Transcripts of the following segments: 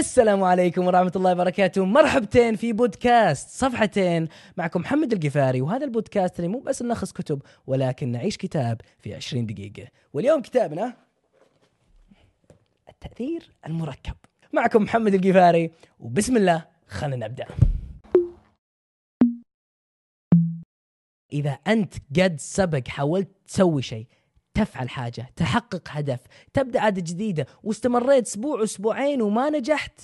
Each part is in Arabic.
السلام عليكم ورحمة الله وبركاته. مرحبتين في بودكاست صفحتين معكم محمد القفاري وهذا البودكاست اللي مو بس نلخص كتب ولكن نعيش كتاب في 20 دقيقة. واليوم كتابنا التأثير المركب. معكم محمد القفاري وبسم الله خلينا نبدأ. إذا أنت قد سبق حاولت تسوي شيء تفعل حاجة تحقق هدف تبدأ عادة جديدة واستمريت أسبوع أسبوعين وما نجحت.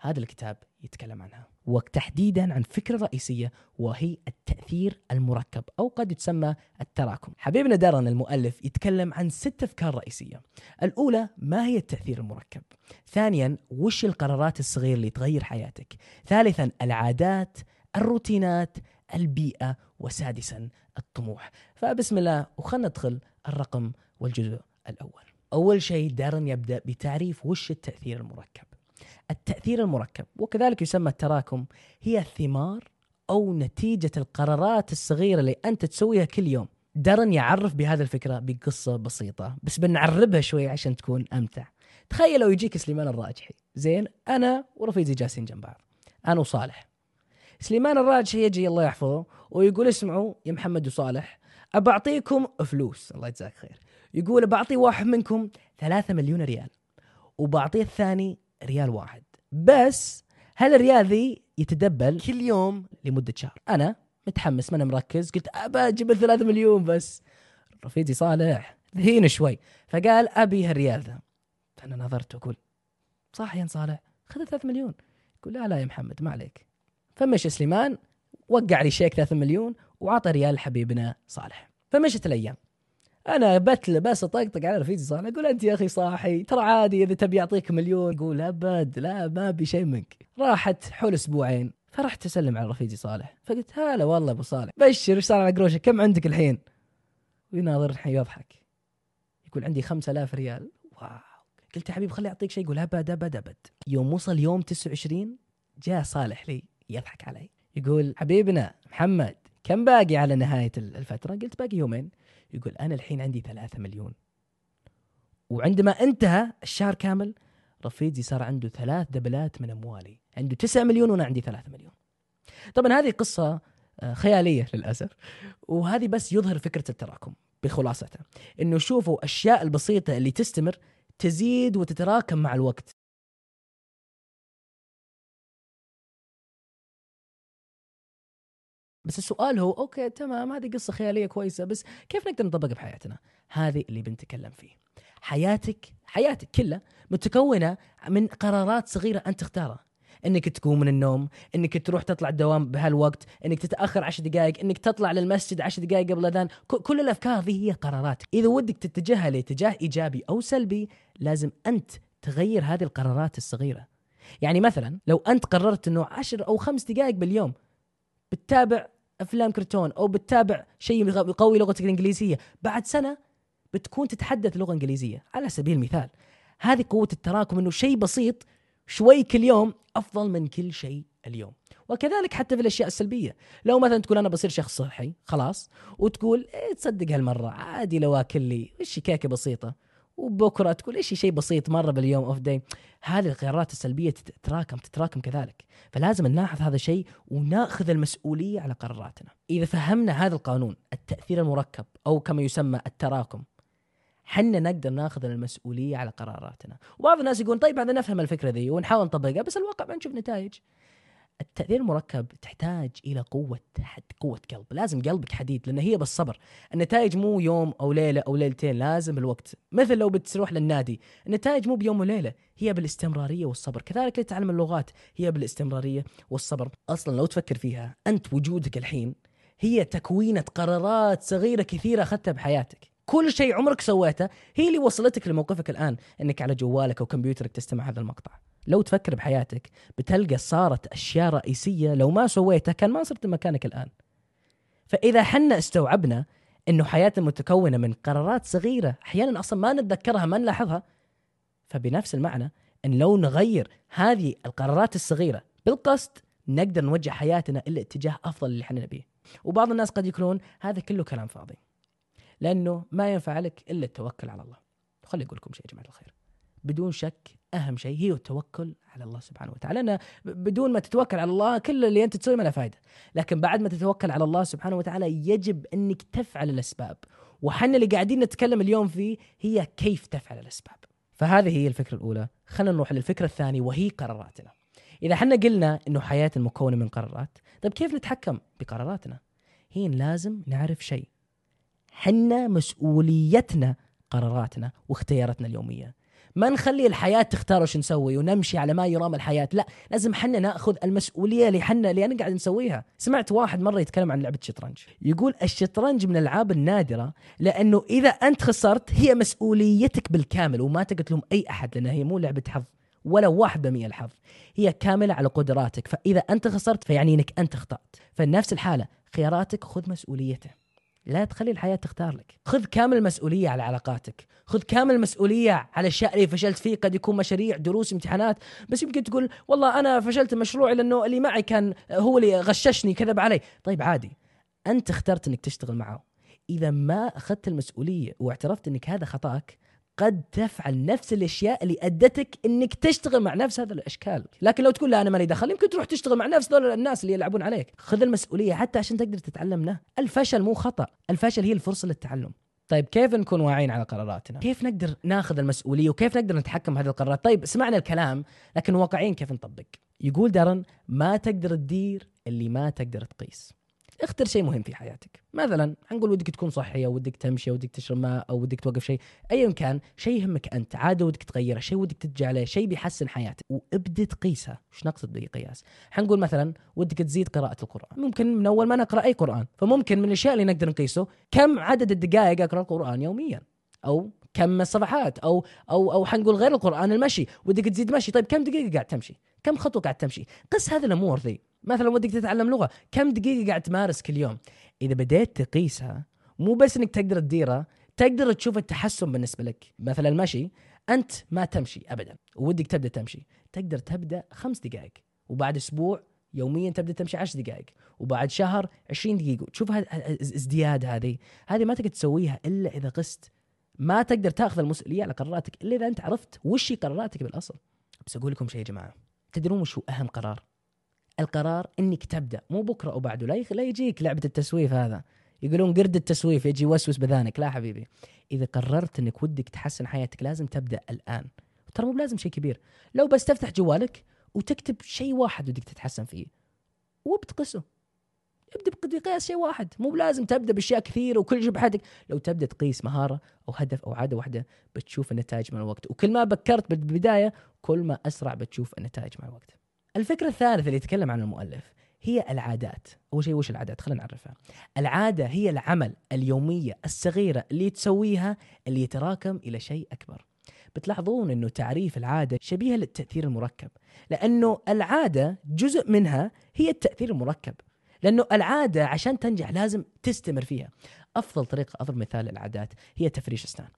هذا الكتاب يتكلم عنها. وتحديدا عن فكرة رئيسية وهي التأثير المركب أو قد يسمى التراكم. حبيبنا دارن المؤلف يتكلم عن ست أفكار رئيسية. الأولى ما هي التأثير المركب؟ ثانيا وش القرارات الصغيرة اللي تغير حياتك؟ ثالثا العادات الروتينات البيئة وسادسا الطموح. فبسم الله وخلنا ندخل الرقم والجزء الأول. أول شيء دارن يبدأ بتعريف وش التأثير المركب. التأثير المركب وكذلك يسمى التراكم هي الثمار أو نتيجة القرارات الصغيرة اللي أنت تسويها كل يوم. دارن يعرف بهذه الفكرة بقصة بسيطة بس بنعربها شوي عشان تكون أمتع. تخيل لو يجيك سليمان الراجحي. زين أنا ورفيقي جالسين جنب بعض. أنا وصالح. سليمان الراجحي يجي الله يحفظه ويقول اسمعوا يا محمد وصالح أبعطيكم فلوس. الله يجزاك خير. يقول بعطي واحد منكم ثلاثة مليون ريال وبعطيه الثاني ريال واحد. بس هالريال ذي يتدبل كل يوم لمدة شهر. أنا متحمس ما أنا مركز. قلت أبى أجيب الثلاثة مليون بس. رفيقي صالح ذهين شوي. فقال أبي هالريال ذا. فأنا نظرت وأقول صح يا صالح خذ ثلاثة مليون. يقول لا لا يا محمد ما عليك. فمشي سليمان وقع لي شيك 3 مليون وعطى ريال حبيبنا صالح. فمشت الأيام. أنا بتل بس اطقطق على رفيقي صالح أقول أنت يا أخي صاحي ترى عادي إذا تبي أعطيك مليون. يقول ابد لا ما أبي شيء منك. راحت حول أسبوعين فرحت أسلم على رفيقي صالح. فقلت هلا والله أبو صالح. بشر إيش صار على قروشك كم عندك الحين؟ ويناظر الحين يضحك. يقول عندي 5000 ريال. واو. قلت يا حبيبي خلي أعطيك شيء. يقول أبد أبد أبد. يوم وصل يوم 29 جاء صالح لي يضحك علي. يقول حبيبنا محمد كم باقي على نهاية الفترة؟ قلت باقي يومين. يقول أنا الحين عندي ثلاثة مليون. وعندما انتهى الشهر كامل رفيقي صار عنده ثلاث دبلات من أموالي. عنده تسعة مليون وأنا عندي ثلاثة مليون. طبعا هذه قصة آه، خيالية للأسف. وهذه بس يظهر فكرة التراكم بخلاصتها إنه شوفوا أشياء البسيطة اللي تستمر تزيد وتتراكم مع الوقت. بس السؤال هو أوكي تمام هذه قصة خيالية كويسة بس كيف نقدر نطبق بحياتنا؟ هذه اللي بنتكلم فيه. حياتك حياتك كلها متكونة من قرارات صغيرة أنت تختارها. إنك تقوم من النوم، إنك تروح تطلع الدوام بهالوقت، إنك تتأخر عشر دقائق، إنك تطلع للمسجد عشر دقائق قبل الأذان، كل الأفكار ذي هي قرارات، إذا ودك تتجهها لاتجاه إيجابي أو سلبي، لازم أنت تغير هذه القرارات الصغيرة. يعني مثلا لو أنت قررت إنه عشر أو خمس دقائق باليوم بتتابع أفلام كرتون أو بتتابع شيء يقوي لغتك الإنجليزية بعد سنة بتكون تتحدث لغة إنجليزية. على سبيل المثال هذه قوة التراكم إنه شيء بسيط شوي كل يوم أفضل من كل شيء اليوم. وكذلك حتى في الأشياء السلبية. لو مثلا تقول أنا بصير شخص صحي خلاص وتقول إيه تصدق هالمرة عادي لو آكل لي إيش كيكة بسيطة؟ وبكرة تقول إيش شيء بسيط مرة باليوم off day هذه القرارات السلبية تتراكم تتراكم كذلك. فلازم نلاحظ هذا الشيء ونأخذ المسؤولية على قراراتنا. إذا فهمنا هذا القانون التأثير المركب أو كما يسمى التراكم حنا نقدر نأخذ المسؤولية على قراراتنا. وبعض الناس يقول طيب هذا نفهم الفكرة ذي ونحاول نطبقها بس الواقع ما نشوف نتائج. التأثير المركب تحتاج إلى قوة حد قوة قلب. لازم قلبك حديد لأن هي بالصبر. النتائج مو يوم أو ليلة أو ليلتين لازم بالوقت مثل لو بتروح للنادي النتائج مو بيوم وليلة هي بالاستمرارية والصبر. كذلك لتعلم اللغات هي بالاستمرارية والصبر. أصلا لو تفكر فيها أنت وجودك الحين هي تكوينة قرارات صغيرة كثيرة أخذتها بحياتك. كل شيء عمرك سويته هي اللي وصلتك لموقفك الآن أنك على جوالك أو كمبيوترك تستمع هذا المقطع. لو تفكر بحياتك بتلقى صارت أشياء رئيسية لو ما سويتها كان ما صرت مكانك الآن. فإذا حنا استوعبنا إنه حياتنا متكونة من قرارات صغيرة أحيانا أصلا ما نتذكرها ما نلاحظها فبنفس المعنى إن لو نغير هذه القرارات الصغيرة بالقصد نقدر نوجه حياتنا إلى اتجاه أفضل اللي إحنا نبيه. وبعض الناس قد يقولون هذا كله كلام فاضي. لأنه ما ينفع لك إلا التوكل على الله. خلي أقول لكم شيء يا جماعة الخير. بدون شك أهم شيء هي التوكل على الله سبحانه وتعالى. لأن بدون ما تتوكل على الله كل اللي أنت تسويه ما له فائده لكن بعد ما تتوكل على الله سبحانه وتعالى يجب أنك تفعل الأسباب. وحنا اللي قاعدين نتكلم اليوم فيه هي كيف تفعل الأسباب. فهذه هي الفكرة الأولى. خلينا نروح للفكرة الثانية وهي قراراتنا. إذا حنا قلنا إنه حياتنا مكونه من قرارات طيب كيف نتحكم بقراراتنا؟ هي لازم نعرف شيء. حنا مسؤوليتنا قراراتنا واختياراتنا اليومية. ما نخلي الحياة تختار وش نسوي ونمشي على ما يرام الحياة. لا لازم حنا ناخذ المسؤولية اللي حنا اللي أنا قاعد نسويها. سمعت واحد مرة يتكلم عن لعبة الشطرنج. يقول الشطرنج من الألعاب النادرة لأنه إذا أنت خسرت هي مسؤوليتك بالكامل وما تقدر أي أحد لانها هي مو لعبة حظ ولا واحد بمية الحظ. هي كاملة على قدراتك. فإذا أنت خسرت فيعني أنك أنت أخطأت فنفس الحالة خياراتك خذ مسؤوليته لا تخلي الحياة تختار لك. خذ كامل المسؤولية على علاقاتك. خذ كامل المسؤولية على الأشياء اللي فشلت فيه. قد يكون مشاريع دروس امتحانات. بس يمكن تقول والله أنا فشلت مشروعي لأنه اللي معي كان هو اللي غششني كذب علي. طيب عادي. أنت اخترت أنك تشتغل معه. إذا ما أخذت المسؤولية واعترفت أنك هذا خطأك قد تفعل نفس الأشياء اللي أدتك إنك تشتغل مع نفس هذا الأشكال لكن لو تقول لا أنا مالي دخل يمكن تروح تشتغل مع نفس دول الناس اللي يلعبون عليك خذ المسؤولية حتى عشان تقدر تتعلم منه الفشل مو خطأ الفشل هي الفرصة للتعلم طيب كيف نكون واعيين على قراراتنا؟ كيف نقدر ناخذ المسؤولية وكيف نقدر نتحكم بهذه القرارات؟ طيب سمعنا الكلام لكن واقعيين كيف نطبق؟ يقول دارن ما تقدر تدير اللي ما تقدر تقيس. اختر شيء مهم في حياتك. مثلا حنقول ودك تكون صحي أو ودك تمشي ودك تشرب ماء أو ودك توقف شيء. ايا كان شيء يهمك أنت. عادة ودك تغيره شيء ودك تتجه عليه شيء بيحسن حياتك. وابدأ تقيسها إيش نقصد بقياس حنقول مثلا ودك تزيد قراءة القرآن. ممكن من أول ما نقرأ أي قرآن. فممكن من الأشياء اللي نقدر نقيسه كم عدد الدقائق أقرأ القرآن يوميا؟ أو كم الصفحات؟ أو أو أو حنقول غير القرآن المشي. ودك تزيد مشي. طيب كم دقيقة قاعد تمشي؟ كم خطوة قاعد تمشي؟ قس هذه الأمور ذي. مثلا ودك تتعلم لغة كم دقيقة قاعد تمارس كل يوم؟ إذا بديت تقيسها مو بس إنك تقدر تديرها تقدر تشوف التحسن بالنسبة لك. مثلا المشي أنت ما تمشي ابدا ودك تبدأ تمشي. تقدر تبدأ خمس دقائق وبعد أسبوع يوميا تبدأ تمشي عشر دقائق وبعد شهر 20 دقيقة. تشوف ازدياد هذه. هذه ما تقدر تسويها إلا إذا قست. ما تقدر تأخذ المسؤولية على قراراتك إلا إذا أنت عرفت وش قراراتك بالأصل. بس أقول لكم شيء يا جماعة تدرون وش هو أهم قرار؟ القرار إنك تبدأ. مو بكرة أو بعده. لا لا يجيك لعبة التسويف هذا. يقولون قرد التسويف يجي يوسوس بذانك. لا حبيبي. إذا قررت إنك ودك تحسن حياتك لازم تبدأ الآن. ترى مو بلازم شيء كبير. لو بس تفتح جوالك وتكتب شيء واحد ودك تتحسن فيه. وبتقسه. ابدأ بقياس شيء واحد. مو بلازم تبدأ بأشياء كثيرة وكل شيء بحياتك. لو تبدأ تقيس مهارة أو هدف أو عادة واحدة بتشوف النتائج مع الوقت. وكل ما بكرت بالبداية كل ما أسرع بتشوف النتائج مع الوقت. الفكرة الثالثة اللي يتكلم عنها المؤلف هي العادات. أول شيء وش العادات؟ خلينا نعرفها. العادة هي العمل اليومية الصغيرة اللي تسويها اللي يتراكم إلى شيء أكبر. بتلاحظون أنه تعريف العادة شبيهة للتأثير المركب لأنه العادة جزء منها هي التأثير المركب. لأنه العادة عشان تنجح لازم تستمر فيها. أفضل طريقة أضرب مثال للعادات هي تفريش أسنان.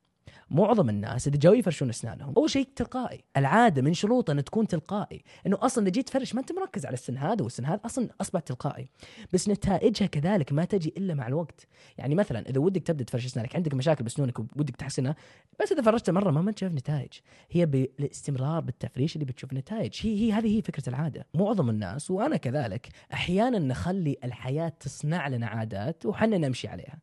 معظم الناس إذا جاوا يفرشون أسنانهم أول شيء تلقائي. العادة من شروطه ان تكون تلقائي. إنه أصلا إذا جيت تفرش ما أنت مركز على السن هذا والسن هذا أصلا اصبح تلقائي. بس نتائجها كذلك ما تجي إلا مع الوقت. يعني مثلا إذا ودك تبدأ تفرش أسنانك عندك مشاكل بسنونك ودك تحسنها بس إذا فرشتها مرة ما تشوف نتائج. هي بالاستمرار بالتفريش اللي بتشوف نتائج. هي هي هذه هي فكرة العادة. معظم الناس وأنا كذلك أحيانا نخلي الحياة تصنع لنا عادات وحنا نمشي عليها.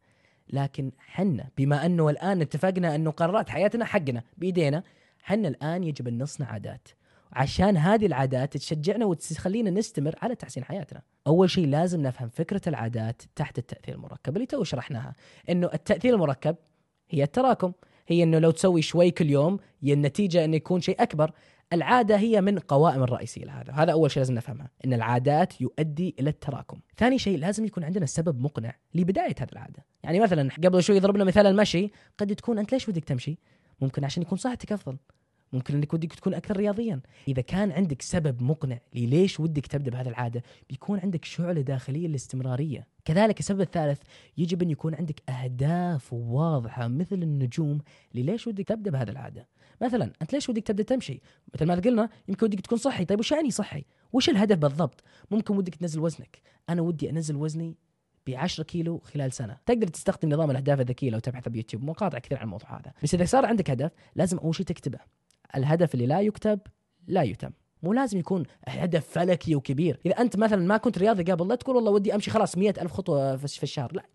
لكن حنا بما أنه الآن اتفقنا أنه قرارات حياتنا حقنا بإيدينا حنا الآن يجب أن نصنع عادات. عشان هذه العادات تشجعنا وتخلينا نستمر على تحسين حياتنا. أول شيء لازم نفهم فكرة العادات تحت التأثير المركب اللي تو شرحناها. إنه التأثير المركب هي التراكم. هي إنه لو تسوي شوي كل يوم النتيجة إنه يكون شيء أكبر. العادة هي من قوائم الرئيسية لهذا هذا أول شيء لازم نفهمها إن العادات يؤدي إلى التراكم. ثاني شيء لازم يكون عندنا سبب مقنع لبداية هذه العادة. يعني مثلا قبل شوي ضربنا مثال المشي قد تكون أنت ليش ودك تمشي؟ ممكن عشان يكون صحتك أفضل. ممكن إنك ودك تكون أكثر رياضيا. إذا كان عندك سبب مقنع ليش ودك تبدأ بهذه العادة بيكون عندك شعلة داخلية للاستمرارية. كذلك السبب الثالث يجب أن يكون عندك أهداف واضحة مثل النجوم لليش ودك تبدأ بهذه العادة. مثلا أنت ليش ودك تبدأ تمشي؟ مثل ما قلنا يمكن ودك تكون صحي. طيب وش يعني صحي؟ وش الهدف بالضبط؟ ممكن ودك تنزل وزنك. أنا ودي أنزل وزني ب 10 كيلو خلال سنة. تقدر تستخدم نظام الأهداف الذكية لو تبحث بيوتيوب مقاطع كثير عن الموضوع هذا. بس إذا صار عندك هدف لازم أول شيء تكتبه. الهدف اللي لا يكتب لا يتم. مو لازم يكون هدف فلكي وكبير. إذا أنت مثلا ما كنت رياضي قبل لا تقول والله ودي أمشي خلاص مئة ألف خطوة في الشهر. لا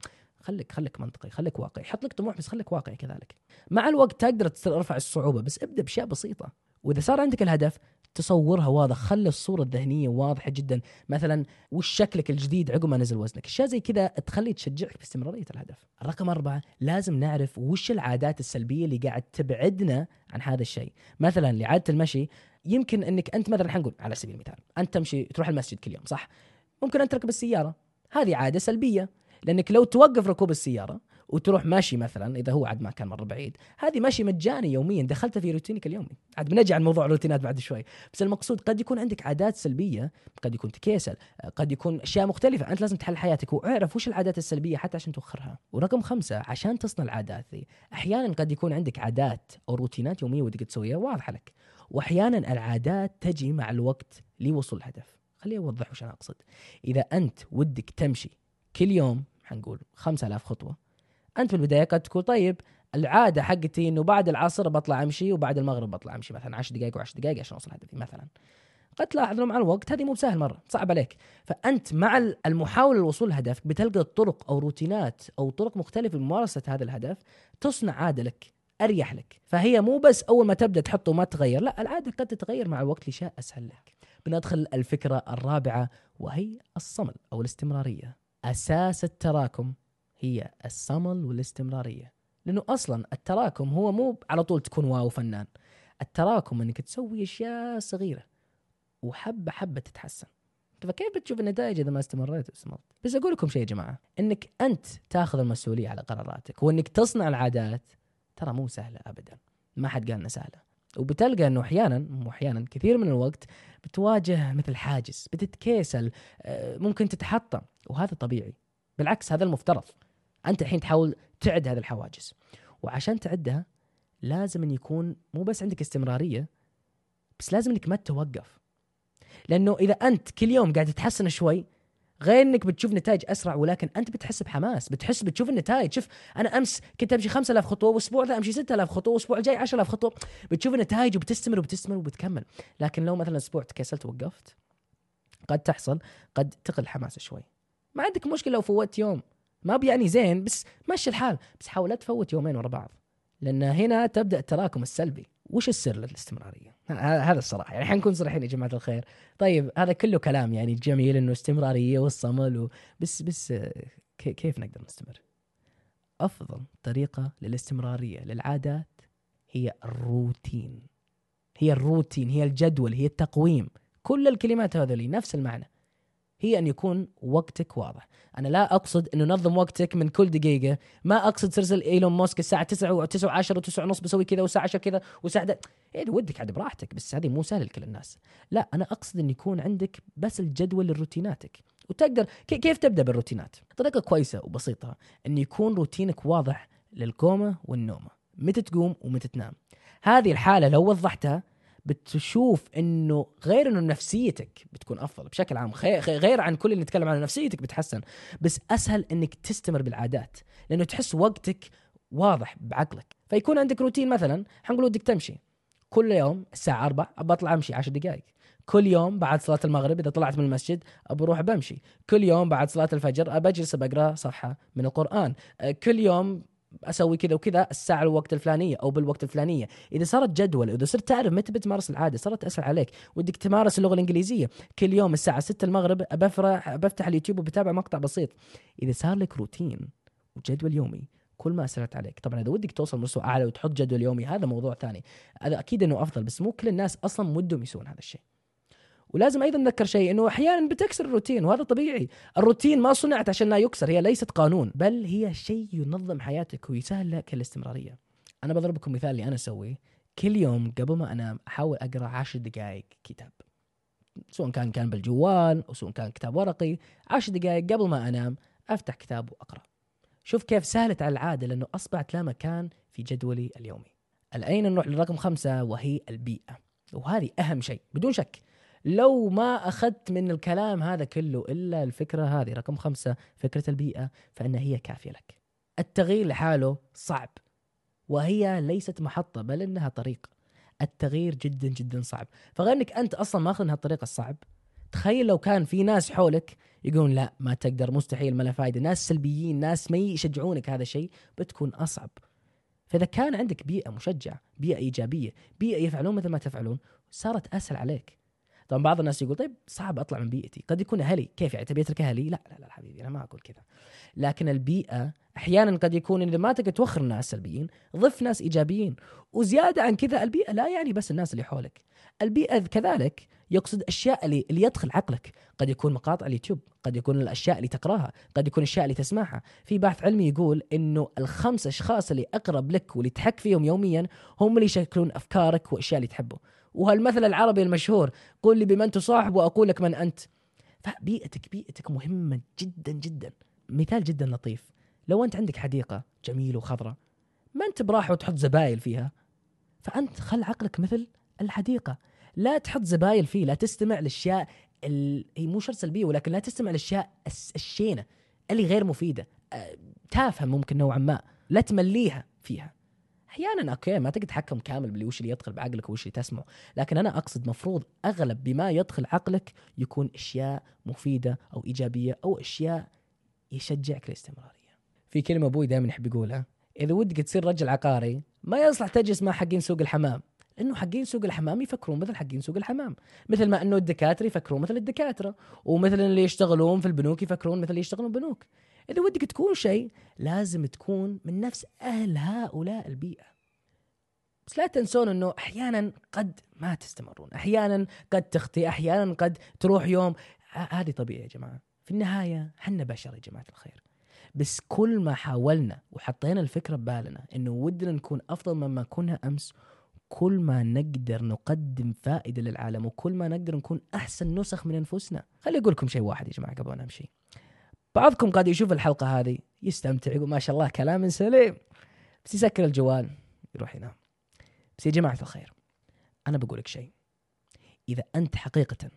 خليك خليك منطقي خليك واقعي. حط لك طموح بس خليك واقعي كذلك. مع الوقت تقدر ترفع الصعوبة بس ابدأ بأشياء بسيطة. وإذا صار عندك الهدف تصورها واضح. خلي الصورة الذهنية واضحة جدا. مثلا وش شكلك الجديد عقب ما نزل وزنك؟ أشياء زي كذا تخلي تشجعك باستمرارية الهدف. رقم أربعة لازم نعرف وش العادات السلبية اللي قاعد تبعدنا عن هذا الشيء. مثلا لعادة المشي يمكن إنك أنت مثلا حنقول على سبيل المثال أنت تمشي تروح المسجد كل يوم صح؟ ممكن أنت تركب السيارة. هذه عادة سلبية لأنك لو توقف ركوب السيارة وتروح ماشي مثلا إذا هو عاد ما كان مرة بعيد. هذه ماشي مجاني يوميا دخلتها في روتينك اليومي. عاد بنجي عن موضوع الروتينات بعد شوي. بس المقصود قد يكون عندك عادات سلبية قد يكون تكيسل قد يكون أشياء مختلفة. أنت لازم تحل حياتك واعرف وش العادات السلبية حتى عشان توخرها. ورقم خمسة عشان تصنع العادات ذي أحيانا قد يكون عندك عادات أو روتينات يومية ودك تسويها واضحة لك. واحيانا العادات تجي مع الوقت لوصول الهدف. خليني أوضح وش أنا أقصد. إذا أنت ودك تمشي كل يوم حنقول 5000 خطوة أنت في البداية قد تقول طيب العادة حقتي إنه بعد العصر بطلع أمشي وبعد المغرب بطلع أمشي مثلا 10 دقائق و10 دقائق عشان أوصل هدفي مثلا. قد تلاحظ مع الوقت هذه مو بسهل مرة صعب عليك. فأنت مع المحاولة للوصول لهدفك بتلقى طرق أو روتينات أو طرق مختلفة لممارسة هذا الهدف تصنع عاده لك أريح لك. فهي مو بس أول ما تبدأ تحطه وما تغير لا العادة قد تتغير مع الوقت لشيء أسهل لك. بندخل الفكرة الرابعة وهي الصمل أو الاستمرارية. أساس التراكم. هي الصمل والاستمرارية. لأنه أصلا التراكم هو مو على طول تكون واو فنان. التراكم إنك تسوي أشياء صغيرة وحبة حبة تتحسن. فكيف بتشوف النتائج إذا ما استمريت؟ واستمرت؟ بس أقول لكم شيء يا جماعة إنك أنت تاخذ المسؤولية على قراراتك وإنك تصنع العادات ترى مو سهلة ابدا. ما حد قال إنها سهلة. وبتلقى إنه أحيانا مو أحيانا كثير من الوقت بتواجه مثل حاجز بتتكيسل آه، ممكن تتحطم وهذا طبيعي. بالعكس هذا المفترض. أنت الحين تحاول تعد هذه الحواجز. وعشان تعدها لازم إن يكون مو بس عندك استمرارية بس لازم إنك ما تتوقف. لأنه إذا أنت كل يوم قاعد تتحسن شوي غير إنك بتشوف نتائج أسرع ولكن أنت بتحس بحماس بتحس بتشوف النتائج. شوف أنا أمس كنت أمشي 5000 خطوة والأسبوع ذا أمشي 6000 خطوة والأسبوع الجاي 10000 خطوة. بتشوف النتائج وبتستمر وبتستمر وبتكمل. لكن لو مثلا أسبوع تكسلت ووقفت قد تحصل قد تقل حماسه شوي. ما عندك مشكلة لو فوتت يوم. ما بيعني زين بس مشي الحال. بس حاول لا تفوت يومين ورا بعض. لأن هنا تبدأ التراكم السلبي. وش السر للاستمرارية؟ هذا الصراحة. يعني حنكون صريحين يا جماعة الخير. طيب هذا كله كلام يعني جميل إنه استمرارية والصمل و... بس بس كيف نقدر نستمر؟ أفضل طريقة للاستمرارية للعادات هي الروتين. هي الروتين هي الجدول هي التقويم. كل الكلمات هذولي نفس المعنى. هي أن يكون وقتك واضح. أنا لا أقصد انه نظم وقتك من كل دقيقة. ما أقصد ترسل إيلون موسك الساعة 9 و9 و10 و9 ونص بسوي كذا والساعة 10 كذا والساعة إيه ودك عاد براحتك بس هذه مو سهلة لكل الناس. لا أنا أقصد أن يكون عندك بس الجدول لروتيناتك. وتقدر كيف تبدأ بالروتينات؟ طريقة كويسة وبسيطة أن يكون روتينك واضح للقومة والنومة. متى تقوم ومتى تنام. هذه الحالة لو وضحتها بتشوف إنه غير إنه نفسيتك بتكون أفضل بشكل عام غير عن كل اللي نتكلم عنه نفسيتك بتحسن. بس أسهل إنك تستمر بالعادات لأنه تحس وقتك واضح بعقلك. فيكون عندك روتين مثلا حنقول ودك تمشي. كل يوم الساعة 4 أبى أطلع أمشي 10 دقائق. كل يوم بعد صلاة المغرب إذا طلعت من المسجد أبى أروح بمشي. كل يوم بعد صلاة الفجر أجلس بقرأ صفحة من القرآن. كل يوم أسوي كذا وكذا الساعة الوقت الفلانية أو بالوقت الفلانية. إذا صارت جدول إذا صرت تعرف متى بتمارس العادة صارت اسهل عليك. ودك تمارس اللغة الإنجليزية كل يوم الساعة 6 المغرب بفرح بفتح اليوتيوب وبتابع مقطع بسيط. إذا صار لك روتين وجدول يومي كل ما أسرعت عليك. طبعا إذا ودك توصل مستوى أعلى وتحط جدول يومي هذا موضوع ثاني. هذا أكيد إنه أفضل بس مو كل الناس أصلا ودهم يسوون هذا الشيء. ولازم أيضا نذكر شيء إنه أحيانا بتكسر الروتين وهذا طبيعي. الروتين ما صنعت عشان لا يكسر هي ليست قانون بل هي شيء ينظم حياتك ويسهل لك الاستمرارية. أنا بضرب لكم مثال اللي أنا أسويه. كل يوم قبل ما أنام أحاول أقرأ عشر دقائق كتاب. سواء كان كان بالجوال أو سواء كان كتاب ورقي. عشر دقائق قبل ما أنام أفتح كتاب وأقرأ. شوف كيف سهلت على العادة لأنه أصبحت لا مكان في جدولي اليومي. الآن نروح للرقم خمسة وهي البيئة. وهذه أهم شيء بدون شك. لو ما أخذت من الكلام هذا كله إلا الفكرة هذه رقم خمسة فكرة البيئة فإن هي كافية لك. التغيير لحاله صعب وهي ليست محطة بل إنها طريق. التغيير جدا جدا صعب. فغير انك أنت أصلا ماخذ من هالطريقه الصعب. تخيل لو كان في ناس حولك يقولون لا ما تقدر مستحيل ما له فايدة. ناس سلبيين ناس ما يشجعونك هذا الشيء بتكون أصعب. فإذا كان عندك بيئة مشجعة بيئة إيجابية بيئة يفعلون مثل ما تفعلون صارت أسهل عليك. طبعا بعض الناس يقول طيب صعب أطلع من بيئتي. قد يكون أهلي. كيف يعني؟ تبي اترك أهلي؟ لا لا لا حبيبي أنا ما أقول كذا. لكن البيئة أحيانا قد يكون إذا ما تقدر توخر ناس سلبيين ضف ناس إيجابيين. وزيادة عن كذا البيئة لا يعني بس الناس اللي حولك. البيئة كذلك يقصد أشياء اللي, اللي يدخل عقلك. قد يكون مقاطع اليوتيوب قد يكون الأشياء اللي تقراها قد يكون الاشياء اللي تسمعها. في بحث علمي يقول إنه الخمس أشخاص اللي أقرب لك واللي تحك فيهم يوميا هم اللي يشكلون أفكارك والاشياء اللي تحبه وهالمثل العربي المشهور قل لي بمن تصاحب وأقول لك من أنت. فبيئتك بيئتك مهمة جدا جدا. مثال جدا لطيف. لو أنت عندك حديقة جميلة وخضراء ما أنت براحة وتحط زبايل فيها؟ فأنت خل عقلك مثل الحديقة. لا تحط زبايل فيه لا تستمع للأشياء. هي مو شرط سلبية ولكن لا تستمع للأشياء الشينة اللي غير مفيدة. تافهة ممكن نوعا ما. لا تمليها فيها. أحيانا أوكي ما تقدر تتحكم كامل باللي وش اللي يدخل بعقلك وش اللي تسمعه. لكن أنا أقصد مفروض أغلب بما يدخل عقلك يكون أشياء مفيدة أو إيجابية أو أشياء يشجعك للاستمرارية. في كلمة أبوي دائما يحب يقولها إذا ودك تصير رجل عقاري ما يصلح تجلس مع حقين سوق الحمام لأنه حقين سوق الحمام يفكرون مثل حقين سوق الحمام. مثل ما أنه الدكاترة يفكرون مثل الدكاترة ومثل اللي يشتغلون في البنوك يفكرون مثل اللي يشتغلون بنوك إذا ودك تكون شيء لازم تكون من نفس أهل هؤلاء البيئة. بس لا تنسون إنه أحيانا قد ما تستمرون أحيانا قد تخطي أحيانا قد تروح يوم. هذه طبيعي يا جماعة. في النهاية حنا بشر يا جماعة الخير. بس كل ما حاولنا وحطينا الفكرة ببالنا إنه ودنا نكون أفضل مما كنا أمس كل ما نقدر نقدم فائدة للعالم وكل ما نقدر نكون أحسن نسخ من أنفسنا. خلي أقول لكم شيء واحد يا جماعة قبل ما امشي بعضكم قاعد يشوف الحلقة هذه يستمتع يقول ما شاء الله كلام سليم. بس يسكر الجوال يروح ينام. بس يا جماعة الخير أنا بقول لك شيء. إذا أنت حقيقة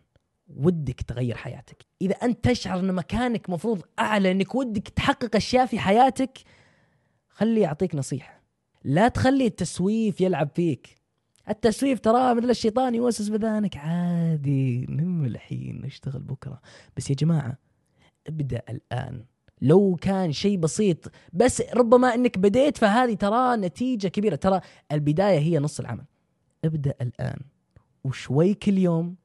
ودك تغير حياتك إذا أنت تشعر إن مكانك مفروض أعلى إنك ودك تحقق أشياء في حياتك خلي يعطيك نصيحة. لا تخلي التسويف يلعب فيك. التسويف تراه مثل الشيطان يوسوس بذانك. عادي نم الحين نشتغل بكرة. بس يا جماعة أبدأ الآن. لو كان شيء بسيط بس ربما إنك بديت فهذه ترى نتيجة كبيرة. ترى البداية هي نص العمل. أبدأ الآن. وشوي كل يوم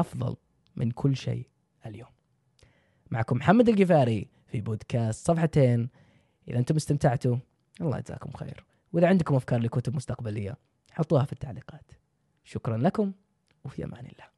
أفضل من كل شيء اليوم. معكم محمد القفاري في بودكاست صفحتين. إذا أنتم استمتعتوا الله يجزاكم خير. وإذا عندكم أفكار لكتب مستقبلية حطوها في التعليقات. شكرا لكم وفي أمان الله.